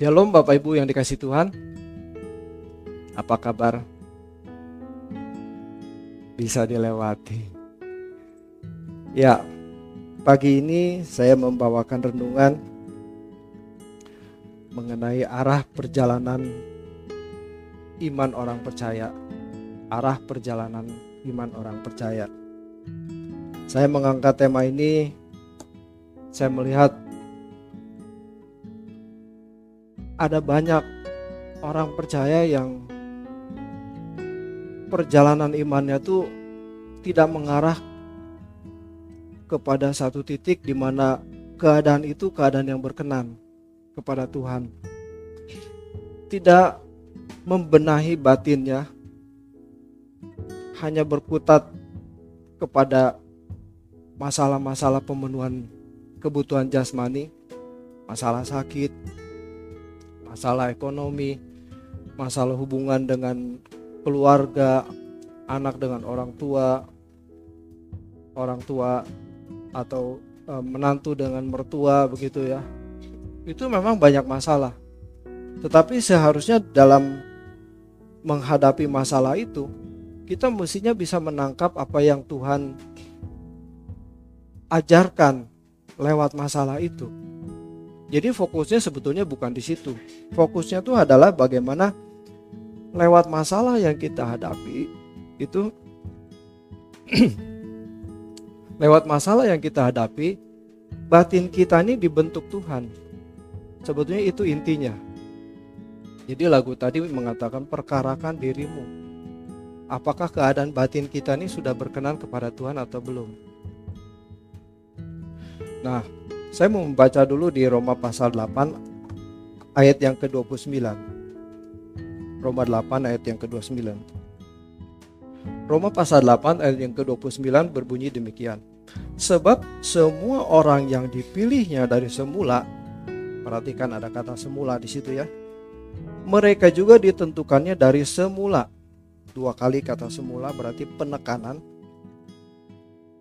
Shalom Bapak Ibu yang dikasih Tuhan. Apa kabar? Bisa dilewati. Ya, pagi ini saya membawakan renungan Mengenai arah perjalanan iman orang percaya. Arah perjalanan iman orang percaya. Saya mengangkat tema ini Saya melihat ada banyak orang percaya yang perjalanan imannya tuh tidak mengarah kepada satu titik di mana keadaan itu keadaan yang berkenan kepada Tuhan. Tidak membenahi batinnya hanya berkutat kepada masalah-masalah pemenuhan kebutuhan jasmani, masalah sakit, masalah ekonomi, masalah hubungan dengan keluarga, anak dengan orang tua, orang tua atau e, menantu dengan mertua begitu ya. Itu memang banyak masalah. Tetapi seharusnya dalam menghadapi masalah itu, kita mestinya bisa menangkap apa yang Tuhan ajarkan lewat masalah itu. Jadi fokusnya sebetulnya bukan di situ. Fokusnya itu adalah bagaimana lewat masalah yang kita hadapi itu lewat masalah yang kita hadapi batin kita ini dibentuk Tuhan. Sebetulnya itu intinya. Jadi lagu tadi mengatakan perkarakan dirimu. Apakah keadaan batin kita ini sudah berkenan kepada Tuhan atau belum? Nah, saya mau membaca dulu di Roma pasal 8 ayat yang ke-29. Roma 8 ayat yang ke-29. Roma pasal 8 ayat yang ke-29 berbunyi demikian. Sebab semua orang yang dipilihnya dari semula, perhatikan ada kata semula di situ ya. Mereka juga ditentukannya dari semula. Dua kali kata semula berarti penekanan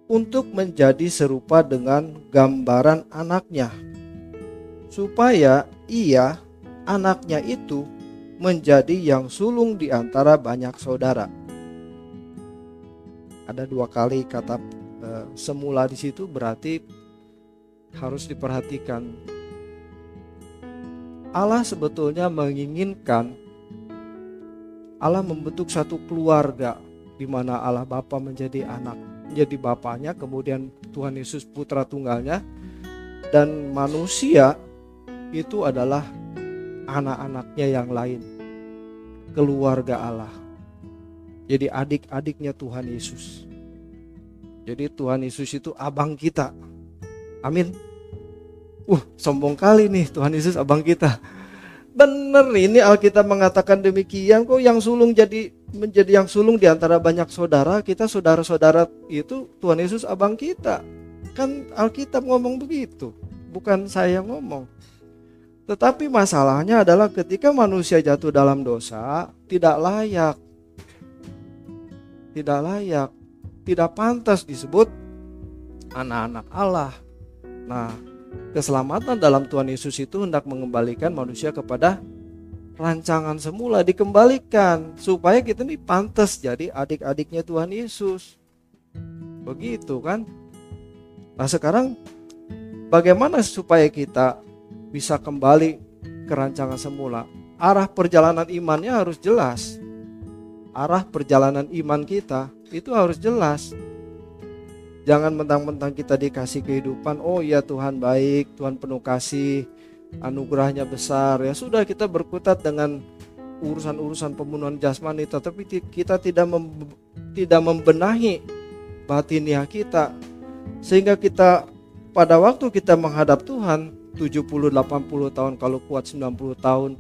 untuk menjadi serupa dengan gambaran anaknya, supaya ia, anaknya itu, menjadi yang sulung di antara banyak saudara. Ada dua kali kata e, semula di situ berarti harus diperhatikan. Allah sebetulnya menginginkan Allah membentuk satu keluarga di mana Allah Bapa menjadi anak jadi bapaknya, kemudian Tuhan Yesus putra tunggalnya dan manusia itu adalah anak-anaknya yang lain. Keluarga Allah. Jadi adik-adiknya Tuhan Yesus. Jadi Tuhan Yesus itu abang kita. Amin. Uh, sombong kali nih Tuhan Yesus abang kita. Bener ini Alkitab mengatakan demikian kok yang sulung jadi menjadi yang sulung di antara banyak saudara, kita saudara-saudara itu Tuhan Yesus abang kita. Kan Alkitab ngomong begitu, bukan saya ngomong. Tetapi masalahnya adalah ketika manusia jatuh dalam dosa, tidak layak. Tidak layak, tidak pantas disebut anak-anak Allah. Nah, keselamatan dalam Tuhan Yesus itu hendak mengembalikan manusia kepada rancangan semula dikembalikan supaya kita ini pantas jadi adik-adiknya Tuhan Yesus. Begitu kan? Nah, sekarang bagaimana supaya kita bisa kembali ke rancangan semula? Arah perjalanan imannya harus jelas. Arah perjalanan iman kita itu harus jelas. Jangan mentang-mentang kita dikasih kehidupan, oh ya Tuhan baik, Tuhan penuh kasih, anugerahnya besar. Ya sudah kita berkutat dengan urusan-urusan pembunuhan jasmani, tetapi kita tidak mem, tidak membenahi batiniah kita sehingga kita pada waktu kita menghadap Tuhan 70 80 tahun kalau kuat 90 tahun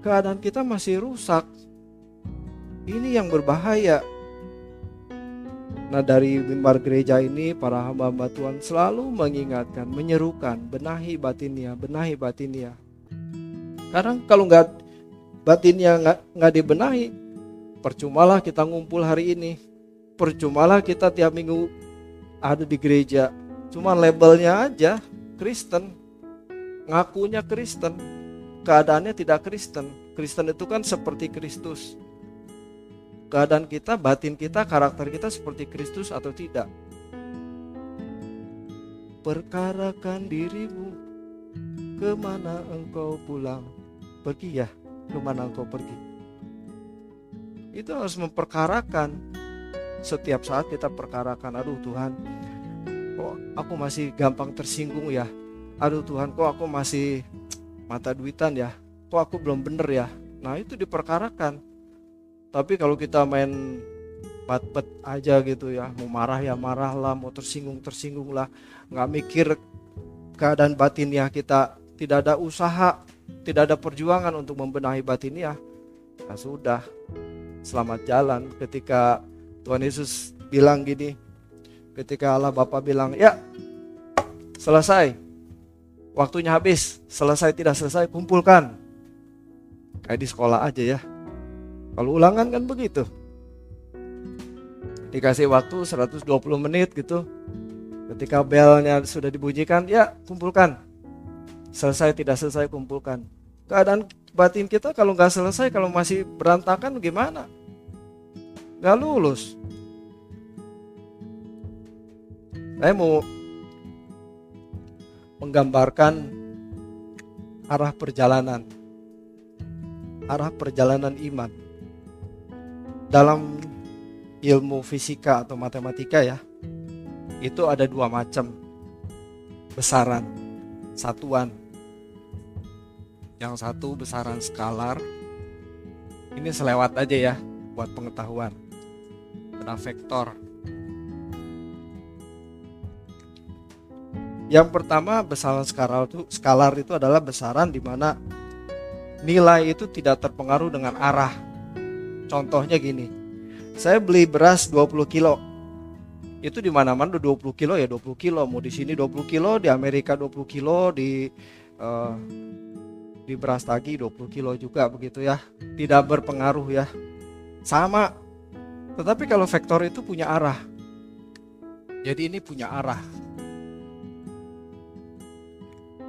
keadaan kita masih rusak. Ini yang berbahaya. Nah dari mimbar gereja ini para hamba-hamba Tuhan selalu mengingatkan, menyerukan, benahi batinnya, benahi batinnya. Karena kalau nggak batinnya nggak nggak dibenahi, percumalah kita ngumpul hari ini, percumalah kita tiap minggu ada di gereja, cuma labelnya aja Kristen. ngakunya Kristen, keadaannya tidak Kristen. Kristen itu kan seperti Kristus. Keadaan kita, batin kita, karakter kita seperti Kristus atau tidak. Perkarakan dirimu Ke mana engkau pulang? Pergi ya Ke mana engkau pergi? Itu harus memperkarakan. Setiap saat kita perkarakan Aduh Tuhan Kok aku masih gampang tersinggung ya? Aduh Tuhan kok aku masih Mata duitan ya? Kok aku belum bener ya? Nah itu diperkarakan Tapi kalau kita main pat-pat aja gitu ya mau marah ya marah lah mau tersinggung tersinggung lah nggak mikir keadaan batin ya kita tidak ada usaha tidak ada perjuangan untuk membenahi batin ya nah sudah. Selamat jalan ketika Tuhan Yesus bilang gini ketika Allah Bapa bilang ya selesai. Waktunya habis. Selesai tidak selesai kumpulkan. Kayak di sekolah aja ya kalau ulangan kan begitu. Dikasih waktu 120 menit gitu. Ketika belnya sudah dibunyikan ya kumpulkan. Selesai tidak selesai kumpulkan. Keadaan batin kita kalau nggak selesai kalau masih berantakan gimana? Nggak lulus. Saya mau menggambarkan arah perjalanan. Arah perjalanan iman dalam ilmu fisika atau matematika ya itu ada dua macam besaran satuan. Yang satu besaran skalar ini selewat aja ya buat pengetahuan ada vektor yang pertama besaran skalar itu skalar itu adalah besaran di mana nilai itu tidak terpengaruh dengan arah contohnya gini saya beli beras 20 kilo. Itu di mana-mana 20 kilo ya 20 kilo. Mau di sini 20 kilo di Amerika 20 kilo di uh, di beras tagi 20 kilo juga begitu ya. Tidak berpengaruh ya. Sama. Tetapi kalau vektor itu punya arah. Jadi ini punya arah.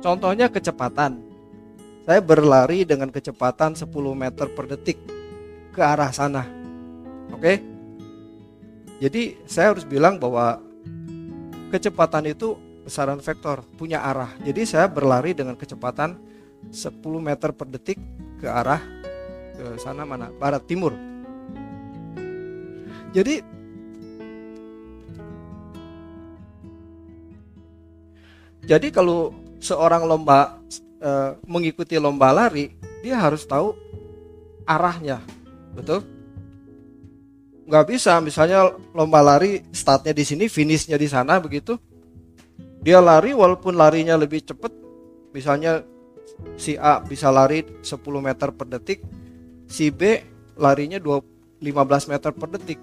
Contohnya kecepatan. Saya berlari dengan kecepatan 10 meter per detik ke arah sana Oke. Jadi saya harus bilang bahwa kecepatan itu besaran vektor, punya arah. Jadi saya berlari dengan kecepatan 10 meter per detik ke arah ke sana mana? Barat timur. Jadi Jadi kalau seorang lomba e, mengikuti lomba lari, dia harus tahu arahnya. Betul? nggak bisa misalnya lomba lari startnya di sini finishnya di sana begitu. Dia lari walaupun larinya lebih cepat misalnya si A bisa lari 10 meter per detik si B larinya 2, 15 meter per detik.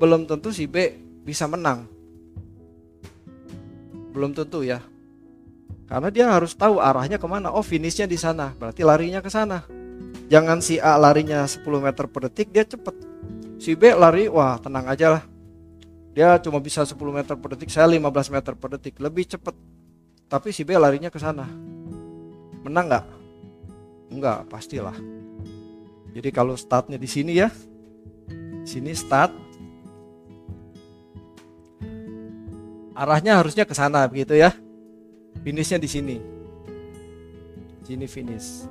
Belum tentu si B bisa menang. Belum tentu ya. Karena dia harus tahu arahnya ke mana. Oh finishnya di sana. Berarti larinya ke sana jangan si A larinya 10 meter per detik dia cepet Si B lari, wah tenang aja lah. Dia cuma bisa 10 meter per detik, saya 15 meter per detik, lebih cepat. Tapi si B larinya ke sana. Menang nggak? Enggak, pastilah. Jadi kalau startnya di sini ya, sini start, arahnya harusnya ke sana begitu ya. Finishnya di sini. Sini finish.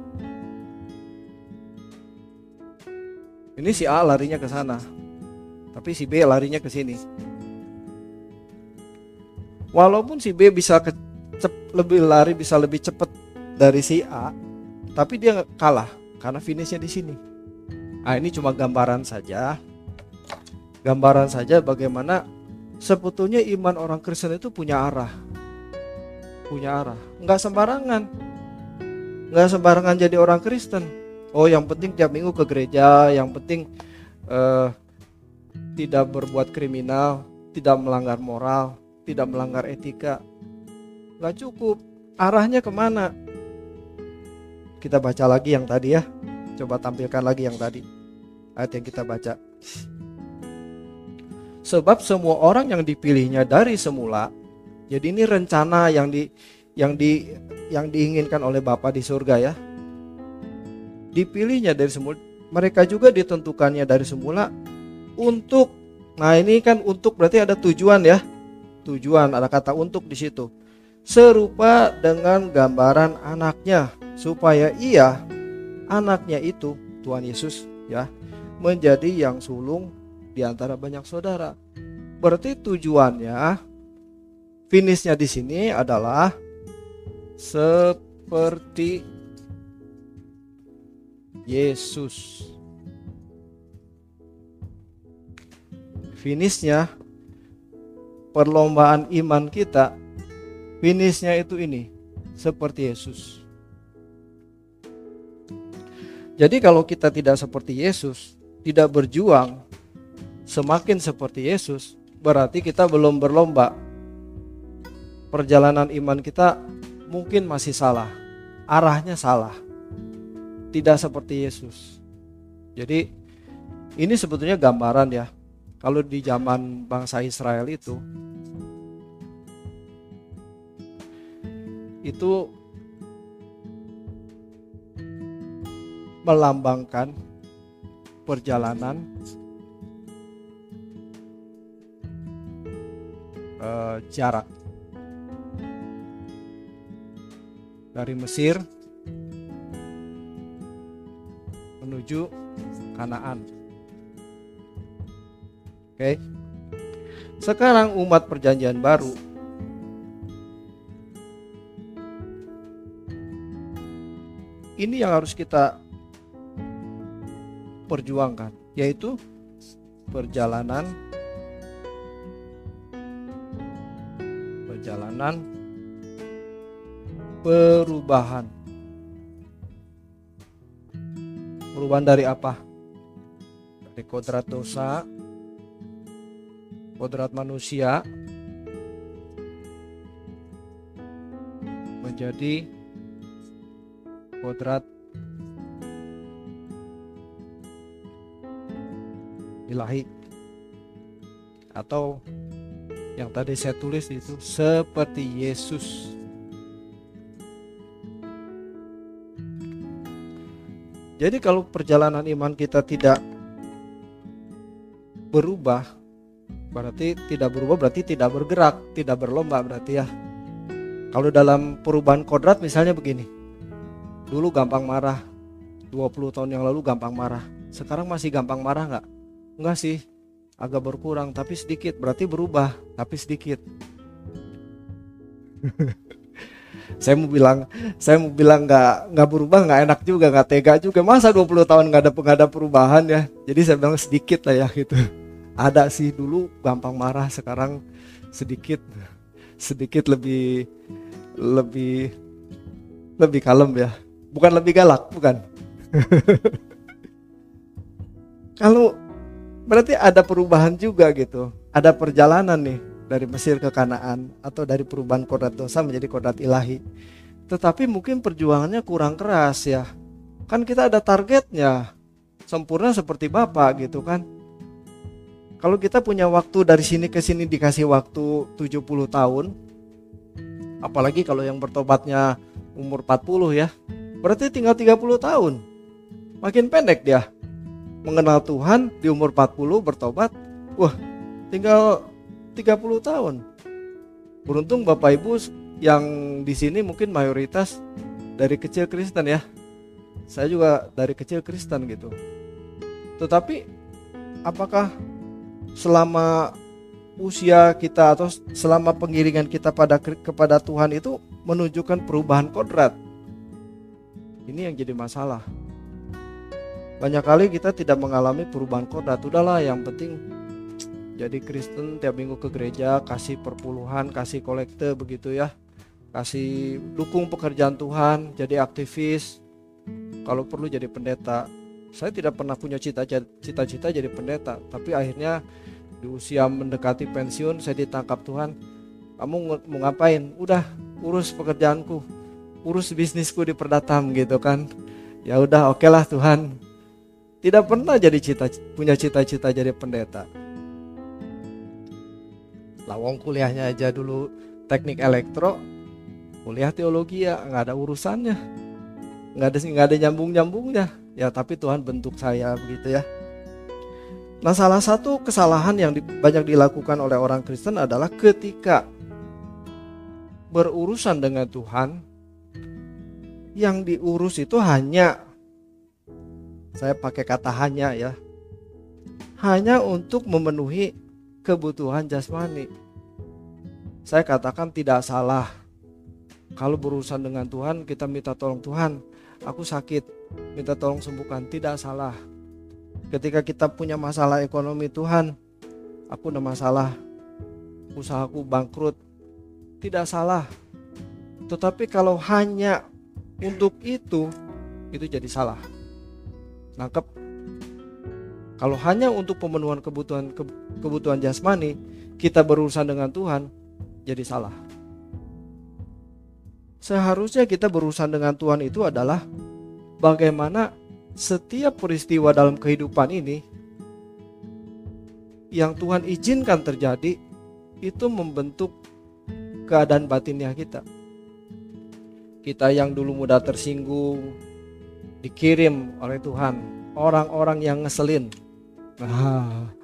Ini si A larinya ke sana. Tapi si B larinya ke sini. Walaupun si B bisa ke, lebih lari bisa lebih cepat dari si A, tapi dia kalah karena finishnya di sini. Nah, ini cuma gambaran saja. Gambaran saja bagaimana sebetulnya iman orang Kristen itu punya arah. Punya arah. Enggak sembarangan. Enggak sembarangan jadi orang Kristen oh yang penting tiap minggu ke gereja yang penting uh, tidak berbuat kriminal tidak melanggar moral tidak melanggar etika. Nggak cukup. Arahnya ke mana? Kita baca lagi yang tadi ya. Coba tampilkan lagi yang tadi. Ayat yang kita baca. Sebab semua orang yang dipilihnya dari semula jadi ini rencana yang di yang di yang diinginkan oleh Bapa di surga ya. Dipilihnya dari semula, mereka juga ditentukannya dari semula untuk nah ini kan untuk berarti ada tujuan ya. Tujuan ada kata untuk di situ. Serupa dengan gambaran anaknya supaya ia anaknya itu Tuhan Yesus ya menjadi yang sulung di antara banyak saudara. Berarti tujuannya finishnya di sini adalah seperti Yesus. Finishnya perlombaan iman kita, finishnya itu ini seperti Yesus. Jadi kalau kita tidak seperti Yesus, tidak berjuang semakin seperti Yesus, berarti kita belum berlomba. Perjalanan iman kita mungkin masih salah, arahnya salah, tidak seperti Yesus. Jadi ini sebetulnya gambaran ya. Kalau di zaman bangsa Israel itu itu melambangkan perjalanan uh, jarak dari Mesir menuju Kanaan. Oke. Sekarang umat perjanjian baru ini yang harus kita perjuangkan yaitu perjalanan perjalanan perubahan. Perubahan dari apa? Dari kodrat dosa, kodrat manusia menjadi kodrat ilahi atau yang tadi saya tulis itu seperti Yesus Jadi kalau perjalanan iman kita tidak berubah berarti tidak berubah berarti tidak bergerak, tidak berlomba berarti ya. Kalau dalam perubahan kodrat misalnya begini. Dulu gampang marah. 20 tahun yang lalu gampang marah. Sekarang masih gampang marah nggak? Enggak sih. Agak berkurang tapi sedikit berarti berubah tapi sedikit. saya mau bilang saya mau bilang nggak nggak berubah nggak enak juga nggak tega juga. Masa 20 tahun nggak ada nggak ada perubahan ya? Jadi saya bilang sedikit lah ya gitu. Ada sih dulu gampang marah sekarang sedikit sedikit lebih lebih lebih kalem ya. Bukan lebih galak bukan. Kalau berarti ada perubahan juga gitu ada perjalanan nih dari Mesir ke Kanaan atau dari perubahan kodrat dosa menjadi kodrat ilahi. Tetapi mungkin perjuangannya kurang keras ya. Kan kita ada targetnya. Sempurna seperti Bapak gitu kan. Kalau kita punya waktu dari sini ke sini dikasih waktu 70 tahun. Apalagi kalau yang bertobatnya umur 40 ya. Berarti tinggal 30 tahun. Makin pendek dia. Mengenal Tuhan di umur 40 bertobat. Wah, tinggal 30 tahun. Beruntung Bapak Ibu yang di sini mungkin mayoritas dari kecil Kristen ya. Saya juga dari kecil Kristen gitu. Tetapi apakah selama usia kita atau selama pengiringan kita pada kepada Tuhan itu menunjukkan perubahan kodrat? Ini yang jadi masalah. Banyak kali kita tidak mengalami perubahan kodrat. Udahlah, yang penting jadi Kristen tiap minggu ke gereja kasih perpuluhan kasih kolekte begitu ya. Kasih dukung pekerjaan Tuhan jadi aktivis. Kalau perlu jadi pendeta. Saya tidak pernah punya cita-cita jadi pendeta tapi akhirnya di usia mendekati pensiun saya ditangkap Tuhan kamu mau ngapain? Udah urus pekerjaanku urus bisnisku di perdatam gitu kan. Ya udah oke okay lah Tuhan. Tidak pernah jadi cita punya cita-cita jadi pendeta Lawong kuliahnya aja dulu. Teknik elektro kuliah teologi ya nggak ada urusannya. Nggak ada nggak ada nyambung nyambungnya ya tapi Tuhan bentuk saya begitu ya. Nah salah satu kesalahan yang banyak dilakukan oleh orang Kristen adalah ketika berurusan dengan Tuhan yang diurus itu hanya saya pakai kata hanya ya hanya untuk memenuhi kebutuhan jasmani. Saya katakan tidak salah. Kalau berurusan dengan Tuhan kita minta tolong Tuhan. Aku sakit minta tolong sembuhkan. Tidak salah. Ketika kita punya masalah ekonomi Tuhan aku ada masalah. Usahaku bangkrut. Tidak salah. Tetapi kalau hanya untuk itu itu jadi salah. Nangkep kalau hanya untuk pemenuhan kebutuhan kebutuhan jasmani kita berurusan dengan Tuhan jadi salah. Seharusnya kita berurusan dengan Tuhan itu adalah bagaimana setiap peristiwa dalam kehidupan ini yang Tuhan izinkan terjadi itu membentuk keadaan batinnya kita. Kita yang dulu mudah tersinggung dikirim oleh Tuhan. Orang-orang yang ngeselin. Nah,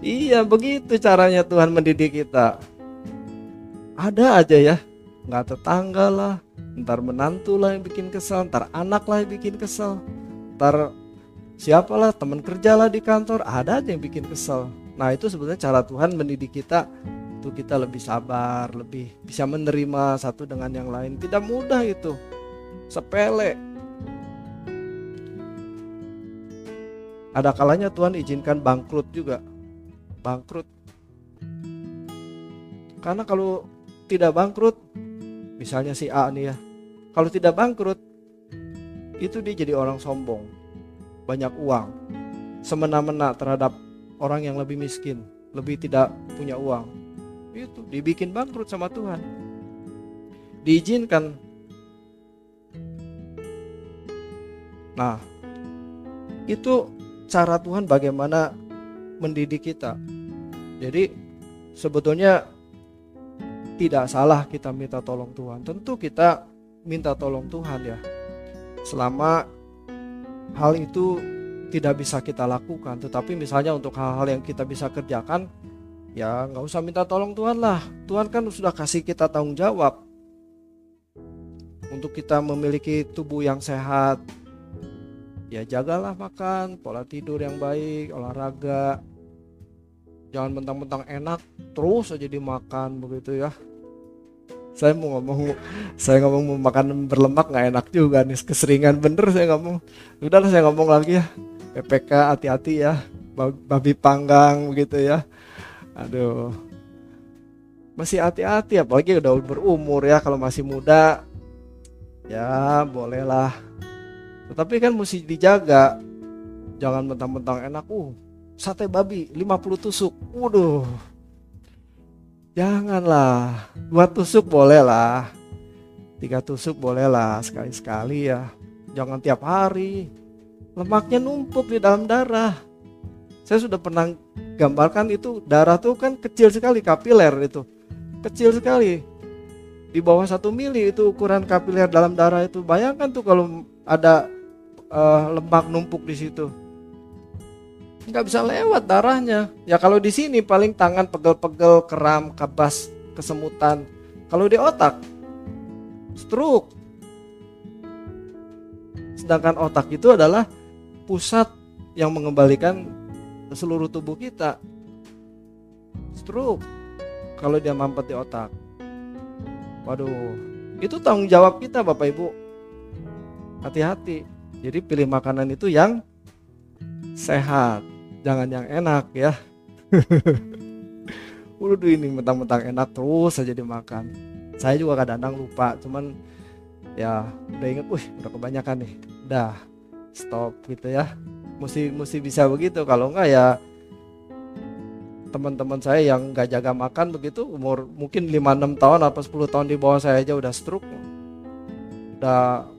iya begitu caranya Tuhan mendidik kita. Ada aja ya, nggak tetangga lah, ntar menantu lah yang bikin kesel, ntar anak lah yang bikin kesel, ntar siapalah teman kerja lah di kantor, ada aja yang bikin kesel. Nah itu sebenarnya cara Tuhan mendidik kita untuk kita lebih sabar, lebih bisa menerima satu dengan yang lain. Tidak mudah itu. Sepele. Ada kalanya Tuhan izinkan bangkrut juga. Bangkrut. Karena kalau tidak bangkrut, misalnya si A nih ya. Kalau tidak bangkrut, itu dia jadi orang sombong. Banyak uang. Semena-mena terhadap orang yang lebih miskin, lebih tidak punya uang itu dibikin bangkrut sama Tuhan diizinkan nah itu cara Tuhan bagaimana mendidik kita. Jadi sebetulnya tidak salah kita minta tolong Tuhan. Tentu kita minta tolong Tuhan ya. Selama hal itu tidak bisa kita lakukan tetapi misalnya untuk hal-hal yang kita bisa kerjakan ya nggak usah minta tolong Tuhan lah. Tuhan kan sudah kasih kita tanggung jawab untuk kita memiliki tubuh yang sehat ya jagalah makan pola tidur yang baik olahraga. Jangan mentang-mentang enak terus aja dimakan begitu ya. Saya mau ngomong saya ngomong mau makan berlemak nggak enak juga nih keseringan bener saya ngomong. Udah saya ngomong lagi ya. PPK hati-hati ya. Babi panggang begitu ya. Aduh. Masih hati-hati apalagi udah berumur ya kalau masih muda. Ya bolehlah tetapi kan mesti dijaga. Jangan mentang-mentang enak. Uh sate babi 50 tusuk. Waduh. Janganlah. Dua tusuk boleh lah. Tiga tusuk boleh lah sekali-sekali ya. Jangan tiap hari. Lemaknya numpuk di dalam darah. Saya sudah pernah gambarkan itu darah tuh kan kecil sekali kapiler itu. Kecil sekali. Di bawah satu mili itu ukuran kapiler dalam darah itu. Bayangkan tuh kalau ada uh, lemak numpuk di situ. Nggak bisa lewat darahnya ya kalau di sini paling tangan pegel-pegel kram kabas kesemutan. Kalau di otak stroke. Sedangkan otak itu adalah pusat yang mengembalikan seluruh tubuh kita. Stroke. Kalau dia mampet di otak. Waduh. Itu tanggung jawab kita Bapak Ibu hati-hati. Jadi pilih makanan itu yang sehat jangan yang enak ya. Waduh ini mentang-mentang enak terus saja dimakan. Saya juga kadang-kadang lupa cuman ya udah inget wih udah kebanyakan nih. Udah stop gitu ya. Mesti mesti bisa begitu. Kalau enggak ya teman-teman saya yang nggak jaga makan begitu umur mungkin 5-6 tahun atau 10 tahun di bawah saya aja udah stroke. Udah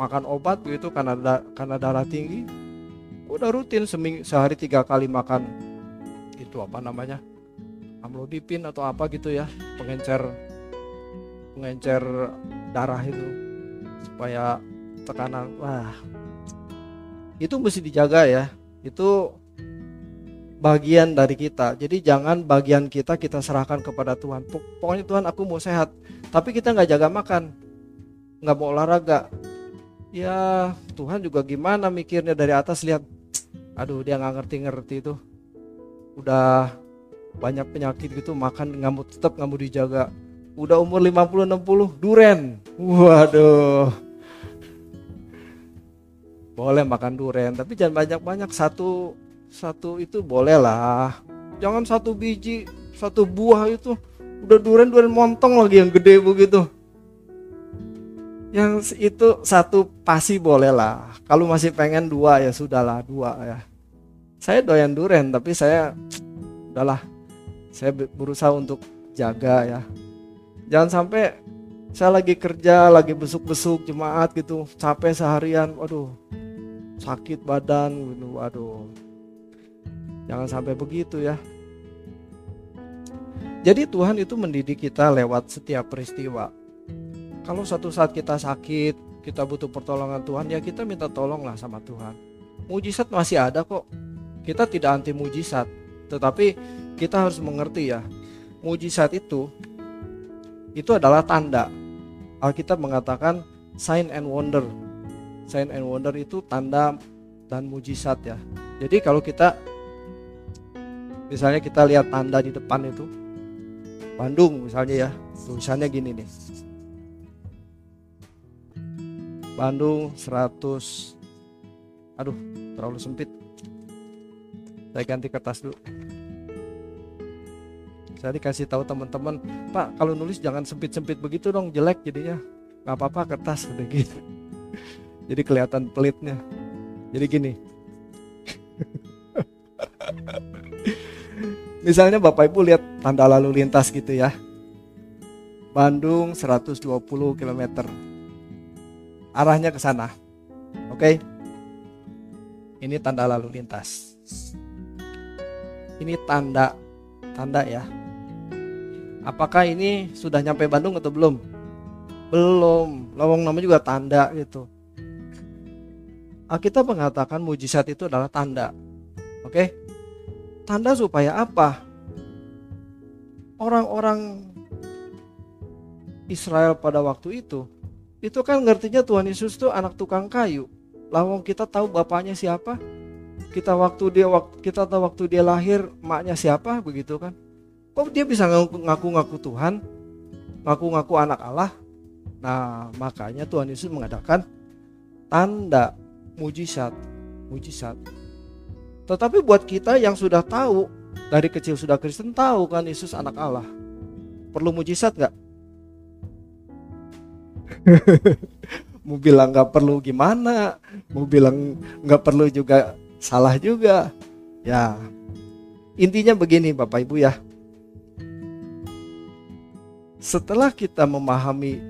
makan obat begitu karena da, karena darah tinggi udah rutin seming, sehari tiga kali makan itu apa namanya amlodipin atau apa gitu ya pengencer pengencer darah itu supaya tekanan wah. Itu mesti dijaga ya itu bagian dari kita. Jadi jangan bagian kita kita serahkan kepada Tuhan. Pokoknya Tuhan aku mau sehat tapi kita nggak jaga makan nggak mau olahraga ya Tuhan juga gimana mikirnya dari atas lihat aduh dia nggak ngerti-ngerti itu. Udah banyak penyakit gitu makan nggak mau tetap nggak mau dijaga. Udah umur 50 60 duren. Waduh. Boleh makan duren tapi jangan banyak-banyak. Satu satu itu boleh lah. Jangan satu biji satu buah itu. Udah duren duren montong lagi yang gede begitu yang itu satu pasti boleh lah. Kalau masih pengen dua ya sudahlah dua ya. Saya doyan duren tapi saya udahlah. Saya berusaha untuk jaga ya. Jangan sampai saya lagi kerja lagi besuk-besuk jemaat gitu capek seharian waduh sakit badan gitu waduh. Jangan sampai begitu ya. Jadi Tuhan itu mendidik kita lewat setiap peristiwa kalau satu saat kita sakit kita butuh pertolongan Tuhan ya kita minta tolong lah sama Tuhan mujizat masih ada kok kita tidak anti mujizat tetapi kita harus mengerti ya, mujizat itu itu adalah tanda. Alkitab mengatakan sign and wonder. Sign and wonder itu tanda dan mujizat ya. Jadi kalau kita misalnya kita lihat tanda di depan itu Bandung misalnya ya, tulisannya gini nih. Bandung 100 Aduh, terlalu sempit. Saya ganti kertas dulu. Saya dikasih tahu teman-teman pak kalau nulis jangan sempit-sempit begitu dong jelek jadinya. Nggak apa-apa kertas udah gitu jadi kelihatan pelitnya. Jadi gini. Misalnya bapak ibu lihat tanda lalu lintas gitu ya. Bandung 120 km arahnya ke sana oke okay? ini tanda lalu lintas ini tanda tanda ya apakah ini sudah nyampe Bandung atau belum? Belum. Lawang nama juga tanda gitu. Alkitab mengatakan mujizat itu adalah tanda. Oke? Tanda supaya apa? Orang-orang Israel pada waktu itu itu kan ngertinya Tuhan Yesus itu anak tukang kayu. Lawang kita tahu bapaknya siapa? Kita waktu dia kita tahu waktu dia lahir maknya siapa begitu kan? Kok dia bisa ngaku-ngaku Tuhan? Ngaku-ngaku anak Allah? Nah, makanya Tuhan Yesus mengadakan tanda mujizat, mujizat. Tetapi buat kita yang sudah tahu dari kecil sudah Kristen tahu kan Yesus anak Allah. Perlu mujizat nggak? mau bilang nggak perlu gimana? Mau bilang nggak perlu juga salah juga. Ya, intinya begini Bapak Ibu ya setelah kita memahami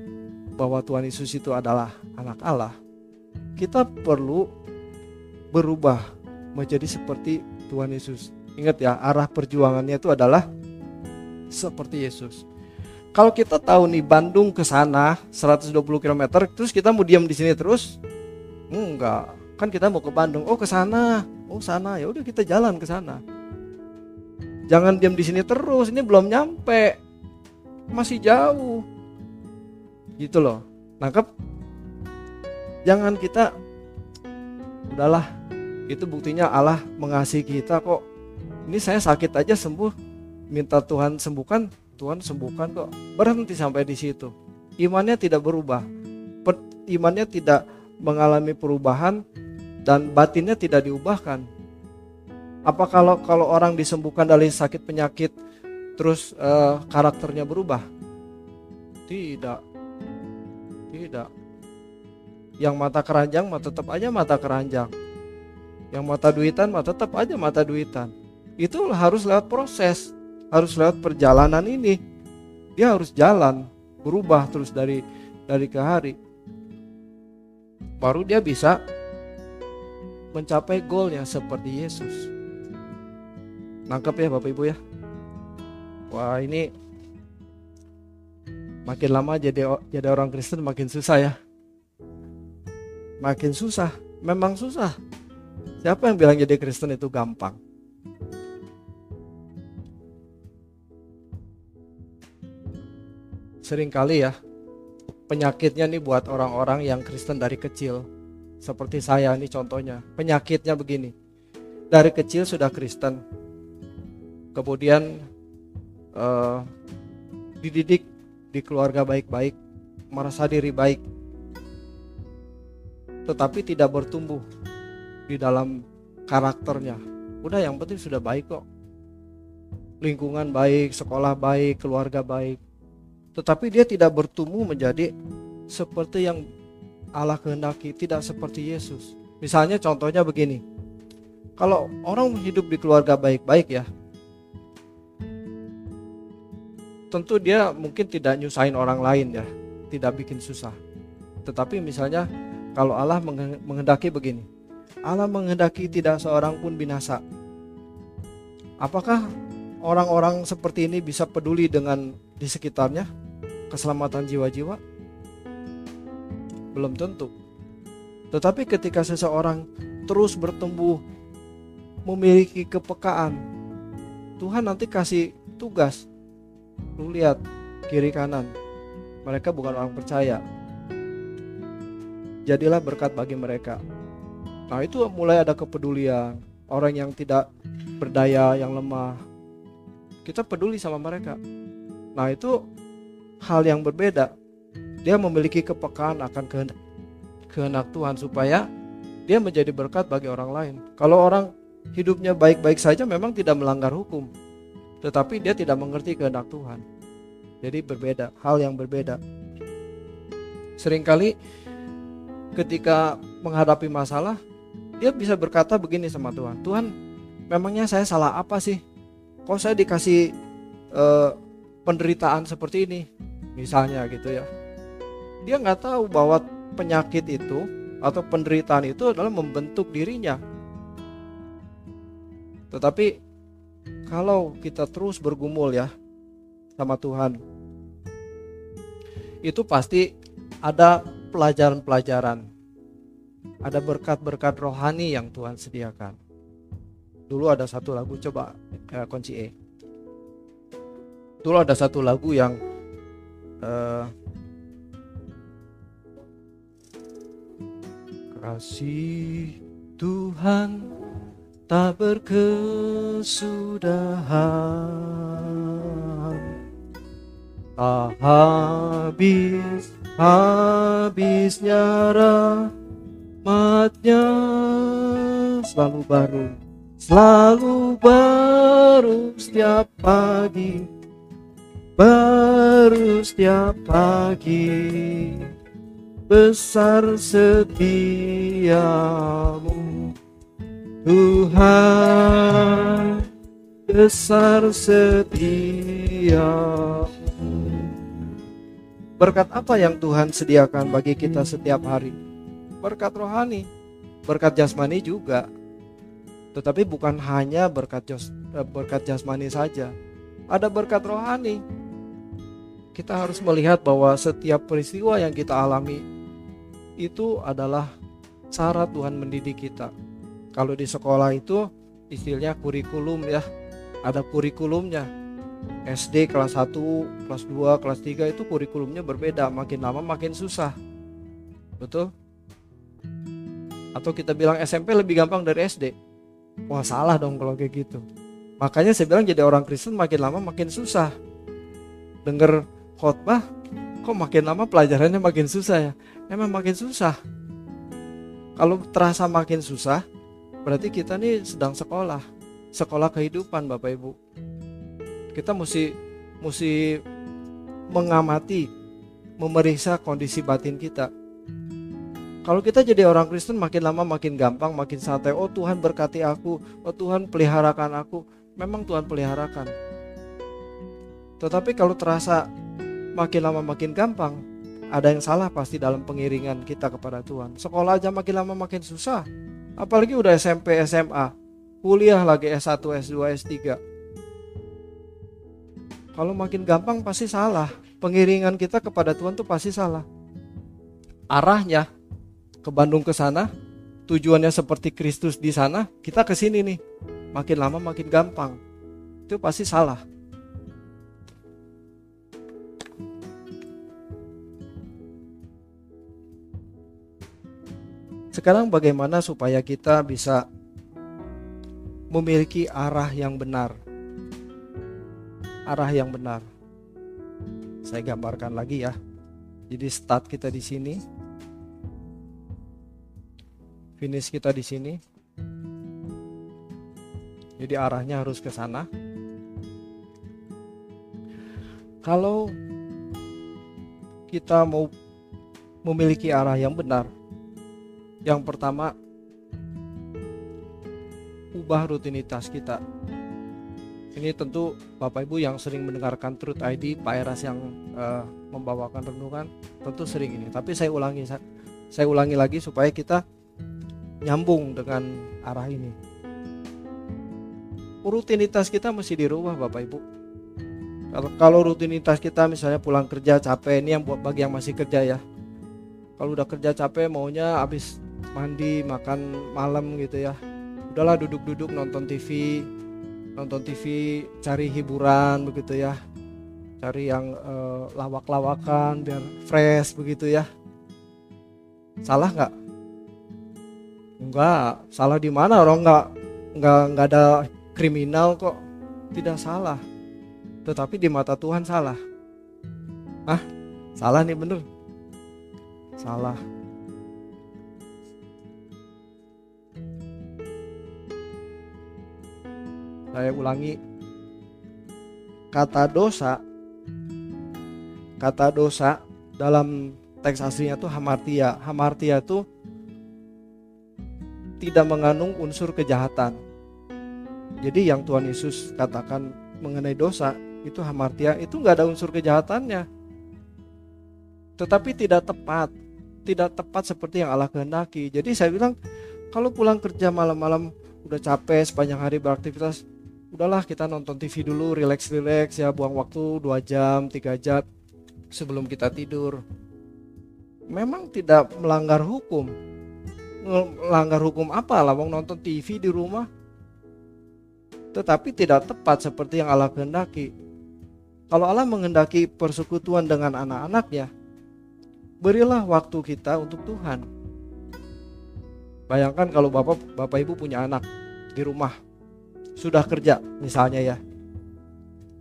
bahwa Tuhan Yesus itu adalah anak Allah, kita perlu berubah menjadi seperti Tuhan Yesus. Ingat ya, arah perjuangannya itu adalah seperti Yesus. Kalau kita tahu nih Bandung ke sana 120 km, terus kita mau diam di sini terus? Enggak. Kan kita mau ke Bandung. Oh, ke sana. Oh, sana. Ya udah kita jalan ke sana. Jangan diam di sini terus. Ini belum nyampe masih jauh gitu loh nangkep jangan kita udahlah itu buktinya Allah mengasihi kita kok ini saya sakit aja sembuh minta Tuhan sembuhkan Tuhan sembuhkan kok berhenti sampai di situ imannya tidak berubah imannya tidak mengalami perubahan dan batinnya tidak diubahkan apa kalau kalau orang disembuhkan dari sakit penyakit terus uh, karakternya berubah? Tidak. Tidak. Yang mata keranjang mah tetap aja mata keranjang. Yang mata duitan mah tetap aja mata duitan. Itu harus lewat proses, harus lewat perjalanan ini. Dia harus jalan, berubah terus dari dari ke hari. Baru dia bisa mencapai goalnya seperti Yesus. Nangkep ya Bapak Ibu ya. Wah ini Makin lama jadi jadi orang Kristen makin susah ya. Makin susah, memang susah. Siapa yang bilang jadi Kristen itu gampang? Seringkali ya, penyakitnya nih buat orang-orang yang Kristen dari kecil. Seperti saya nih contohnya. Penyakitnya begini. Dari kecil sudah Kristen. Kemudian uh, dididik di keluarga baik-baik, merasa diri baik. Tetapi tidak bertumbuh di dalam karakternya. Udah yang penting sudah baik kok. Lingkungan baik, sekolah baik, keluarga baik tetapi dia tidak bertumbuh menjadi seperti yang Allah kehendaki, tidak seperti Yesus. Misalnya contohnya begini. Kalau orang hidup di keluarga baik-baik ya, tentu dia mungkin tidak nyusahin orang lain ya, tidak bikin susah. Tetapi misalnya kalau Allah menghendaki begini, Allah menghendaki tidak seorang pun binasa. Apakah orang-orang seperti ini bisa peduli dengan di sekitarnya? Keselamatan jiwa-jiwa? Belum tentu. Tetapi ketika seseorang terus bertumbuh memiliki kepekaan, Tuhan nanti kasih tugas. Lu lihat kiri kanan. Mereka bukan orang percaya. Jadilah berkat bagi mereka. Nah, itu mulai ada kepedulian. Orang yang tidak berdaya, yang lemah, kita peduli sama mereka. Nah, itu hal yang berbeda. Dia memiliki kepekaan akan kehendak, kehendak Tuhan supaya dia menjadi berkat bagi orang lain. Kalau orang hidupnya baik-baik saja memang tidak melanggar hukum, tetapi dia tidak mengerti kehendak Tuhan. Jadi berbeda, hal yang berbeda. Seringkali ketika menghadapi masalah, dia bisa berkata begini sama Tuhan, Tuhan, memangnya saya salah apa sih? Kok saya dikasih uh, penderitaan seperti ini? Misalnya gitu ya. Dia nggak tahu bahwa penyakit itu atau penderitaan itu adalah membentuk dirinya. Tetapi kalau kita terus bergumul ya sama Tuhan itu pasti ada pelajaran-pelajaran ada berkat-berkat rohani yang Tuhan sediakan. Dulu ada satu lagu coba ya, kunci E. Dulu ada satu lagu yang uh, kasih Tuhan tak berkesudahan. Tak habis habisnya rahmatnya selalu baru selalu baru setiap pagi baru setiap pagi besar setiamu Tuhan besar setiamu Berkat apa yang Tuhan sediakan bagi kita setiap hari? Berkat rohani, berkat jasmani juga. Tetapi bukan hanya berkat jas, eh, berkat jasmani saja. Ada berkat rohani kita harus melihat bahwa setiap peristiwa yang kita alami itu adalah cara Tuhan mendidik kita. Kalau di sekolah itu istilahnya kurikulum ya, ada kurikulumnya. SD kelas 1, kelas 2, kelas 3 itu kurikulumnya berbeda, makin lama makin susah. Betul? Atau kita bilang SMP lebih gampang dari SD. Wah, salah dong kalau kayak gitu. Makanya saya bilang jadi orang Kristen makin lama makin susah. Dengar khotbah kok makin lama pelajarannya makin susah ya? Emang makin susah. Kalau terasa makin susah berarti kita nih sedang sekolah. Sekolah kehidupan Bapak Ibu. Kita mesti mesti mengamati memeriksa kondisi batin kita. Kalau kita jadi orang Kristen makin lama makin gampang makin santai. Oh Tuhan berkati aku. Oh Tuhan peliharakan aku. Memang Tuhan peliharakan. Tetapi kalau terasa makin lama makin gampang ada yang salah pasti dalam pengiringan kita kepada Tuhan sekolah aja makin lama makin susah apalagi udah SMP SMA kuliah lagi S1 S2 S3 kalau makin gampang pasti salah pengiringan kita kepada Tuhan tuh pasti salah. Arahnya ke Bandung ke sana, tujuannya seperti Kristus di sana, kita ke sini nih. Makin lama makin gampang. Itu pasti salah. Sekarang bagaimana supaya kita bisa memiliki arah yang benar? Arah yang benar. Saya gambarkan lagi ya. Jadi start kita di sini. Finish kita di sini. Jadi arahnya harus ke sana. Kalau kita mau memiliki arah yang benar, yang pertama, ubah rutinitas kita. Ini tentu Bapak Ibu yang sering mendengarkan Truth ID, Pak Eras yang uh, membawakan renungan, tentu sering ini. Tapi saya ulangi, saya, saya ulangi lagi supaya kita nyambung dengan arah ini. Rutinitas kita mesti dirubah Bapak Ibu. Kalau, rutinitas kita misalnya pulang kerja capek, ini yang buat bagi yang masih kerja ya. Kalau udah kerja capek maunya habis mandi makan malam gitu ya. Udahlah duduk-duduk nonton TV nonton TV cari hiburan begitu ya. Cari yang uh, lawak-lawakan biar fresh begitu ya. Salah nggak? Enggak salah di mana orang? Nggak nggak nggak ada kriminal kok. Tidak salah. Tetapi di mata Tuhan salah. Ah salah nih bener. Salah Saya ulangi. Kata dosa kata dosa dalam teks aslinya tuh hamartia. Hamartia itu tidak mengandung unsur kejahatan. Jadi yang Tuhan Yesus katakan mengenai dosa itu hamartia itu nggak ada unsur kejahatannya. Tetapi tidak tepat, tidak tepat seperti yang Allah kehendaki. Jadi saya bilang kalau pulang kerja malam-malam udah capek sepanjang hari beraktivitas udahlah kita nonton TV dulu relax relax ya. Buang waktu 2 jam 3 jam sebelum kita tidur. Memang tidak melanggar hukum. Melanggar hukum apa lah mau nonton TV di rumah. Tetapi tidak tepat seperti yang Allah kehendaki. Kalau Allah menghendaki persekutuan dengan anak-anaknya berilah waktu kita untuk Tuhan. Bayangkan kalau bapak bapak ibu punya anak di rumah sudah kerja misalnya ya.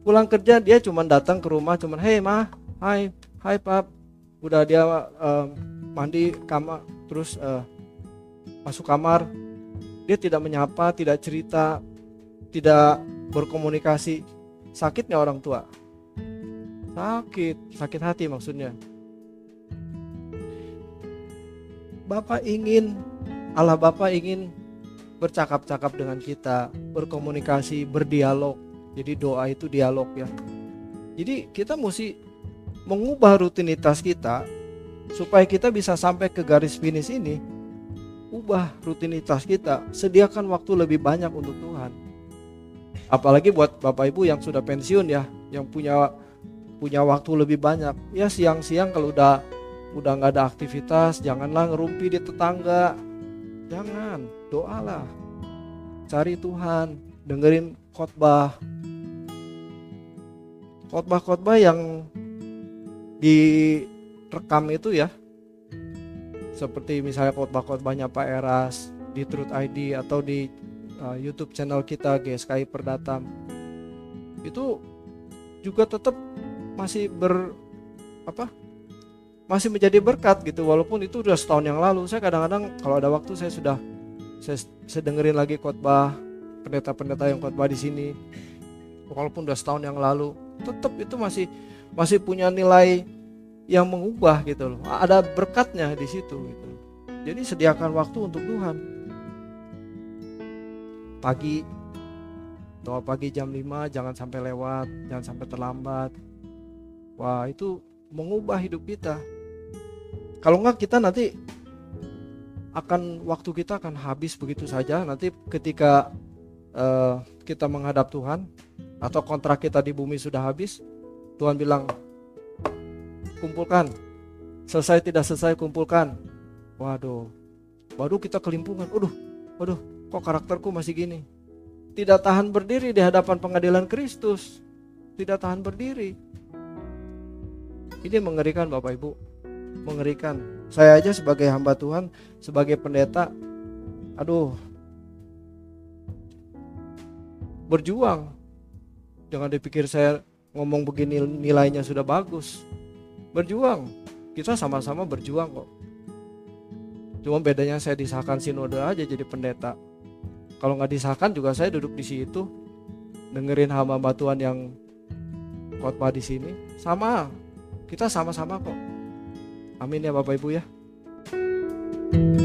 Pulang kerja dia cuma datang ke rumah cuma hey ma hai hai pap. Udah dia uh, mandi kamar terus uh, masuk kamar. Dia tidak menyapa tidak cerita tidak berkomunikasi. Sakitnya orang tua. Sakit sakit hati maksudnya. Bapak ingin Allah Bapak ingin bercakap-cakap dengan kita, berkomunikasi, berdialog. Jadi doa itu dialog ya. Jadi kita mesti mengubah rutinitas kita supaya kita bisa sampai ke garis finish ini. Ubah rutinitas kita, sediakan waktu lebih banyak untuk Tuhan. Apalagi buat Bapak Ibu yang sudah pensiun ya, yang punya punya waktu lebih banyak. Ya siang-siang kalau udah udah nggak ada aktivitas, janganlah ngerumpi di tetangga, Jangan, doalah. Cari Tuhan, dengerin khotbah. Khotbah-khotbah yang direkam itu ya. Seperti misalnya khotbah-khotbahnya Pak Eras di Truth ID atau di uh, YouTube channel kita GSKI Perdatam. Itu juga tetap masih ber apa masih menjadi berkat gitu walaupun itu udah setahun yang lalu. Saya kadang-kadang kalau ada waktu saya sudah saya, saya dengerin lagi khotbah pendeta-pendeta yang khotbah di sini. Walaupun udah setahun yang lalu tetap itu masih masih punya nilai yang mengubah gitu loh. Ada berkatnya di situ gitu. Jadi sediakan waktu untuk Tuhan. Pagi doa pagi jam 5 jangan sampai lewat jangan sampai terlambat. Wah itu mengubah hidup kita kalau enggak kita nanti akan waktu kita akan habis begitu saja. Nanti ketika uh, kita menghadap Tuhan atau kontrak kita di bumi sudah habis, Tuhan bilang, kumpulkan. Selesai tidak selesai kumpulkan. Waduh, baru kita kelimpungan. Waduh, waduh, kok karakterku masih gini? Tidak tahan berdiri di hadapan pengadilan Kristus. Tidak tahan berdiri. Ini mengerikan Bapak Ibu. Mengerikan. Saya aja sebagai hamba Tuhan, sebagai pendeta, aduh, berjuang. Jangan dipikir saya ngomong begini nilainya sudah bagus. Berjuang. Kita sama-sama berjuang kok. Cuma bedanya saya disahkan sinode aja jadi pendeta. Kalau nggak disahkan juga saya duduk di situ dengerin hamba Tuhan yang khotbah di sini sama kita sama-sama kok Amin ya Bapak Ibu ya. thank you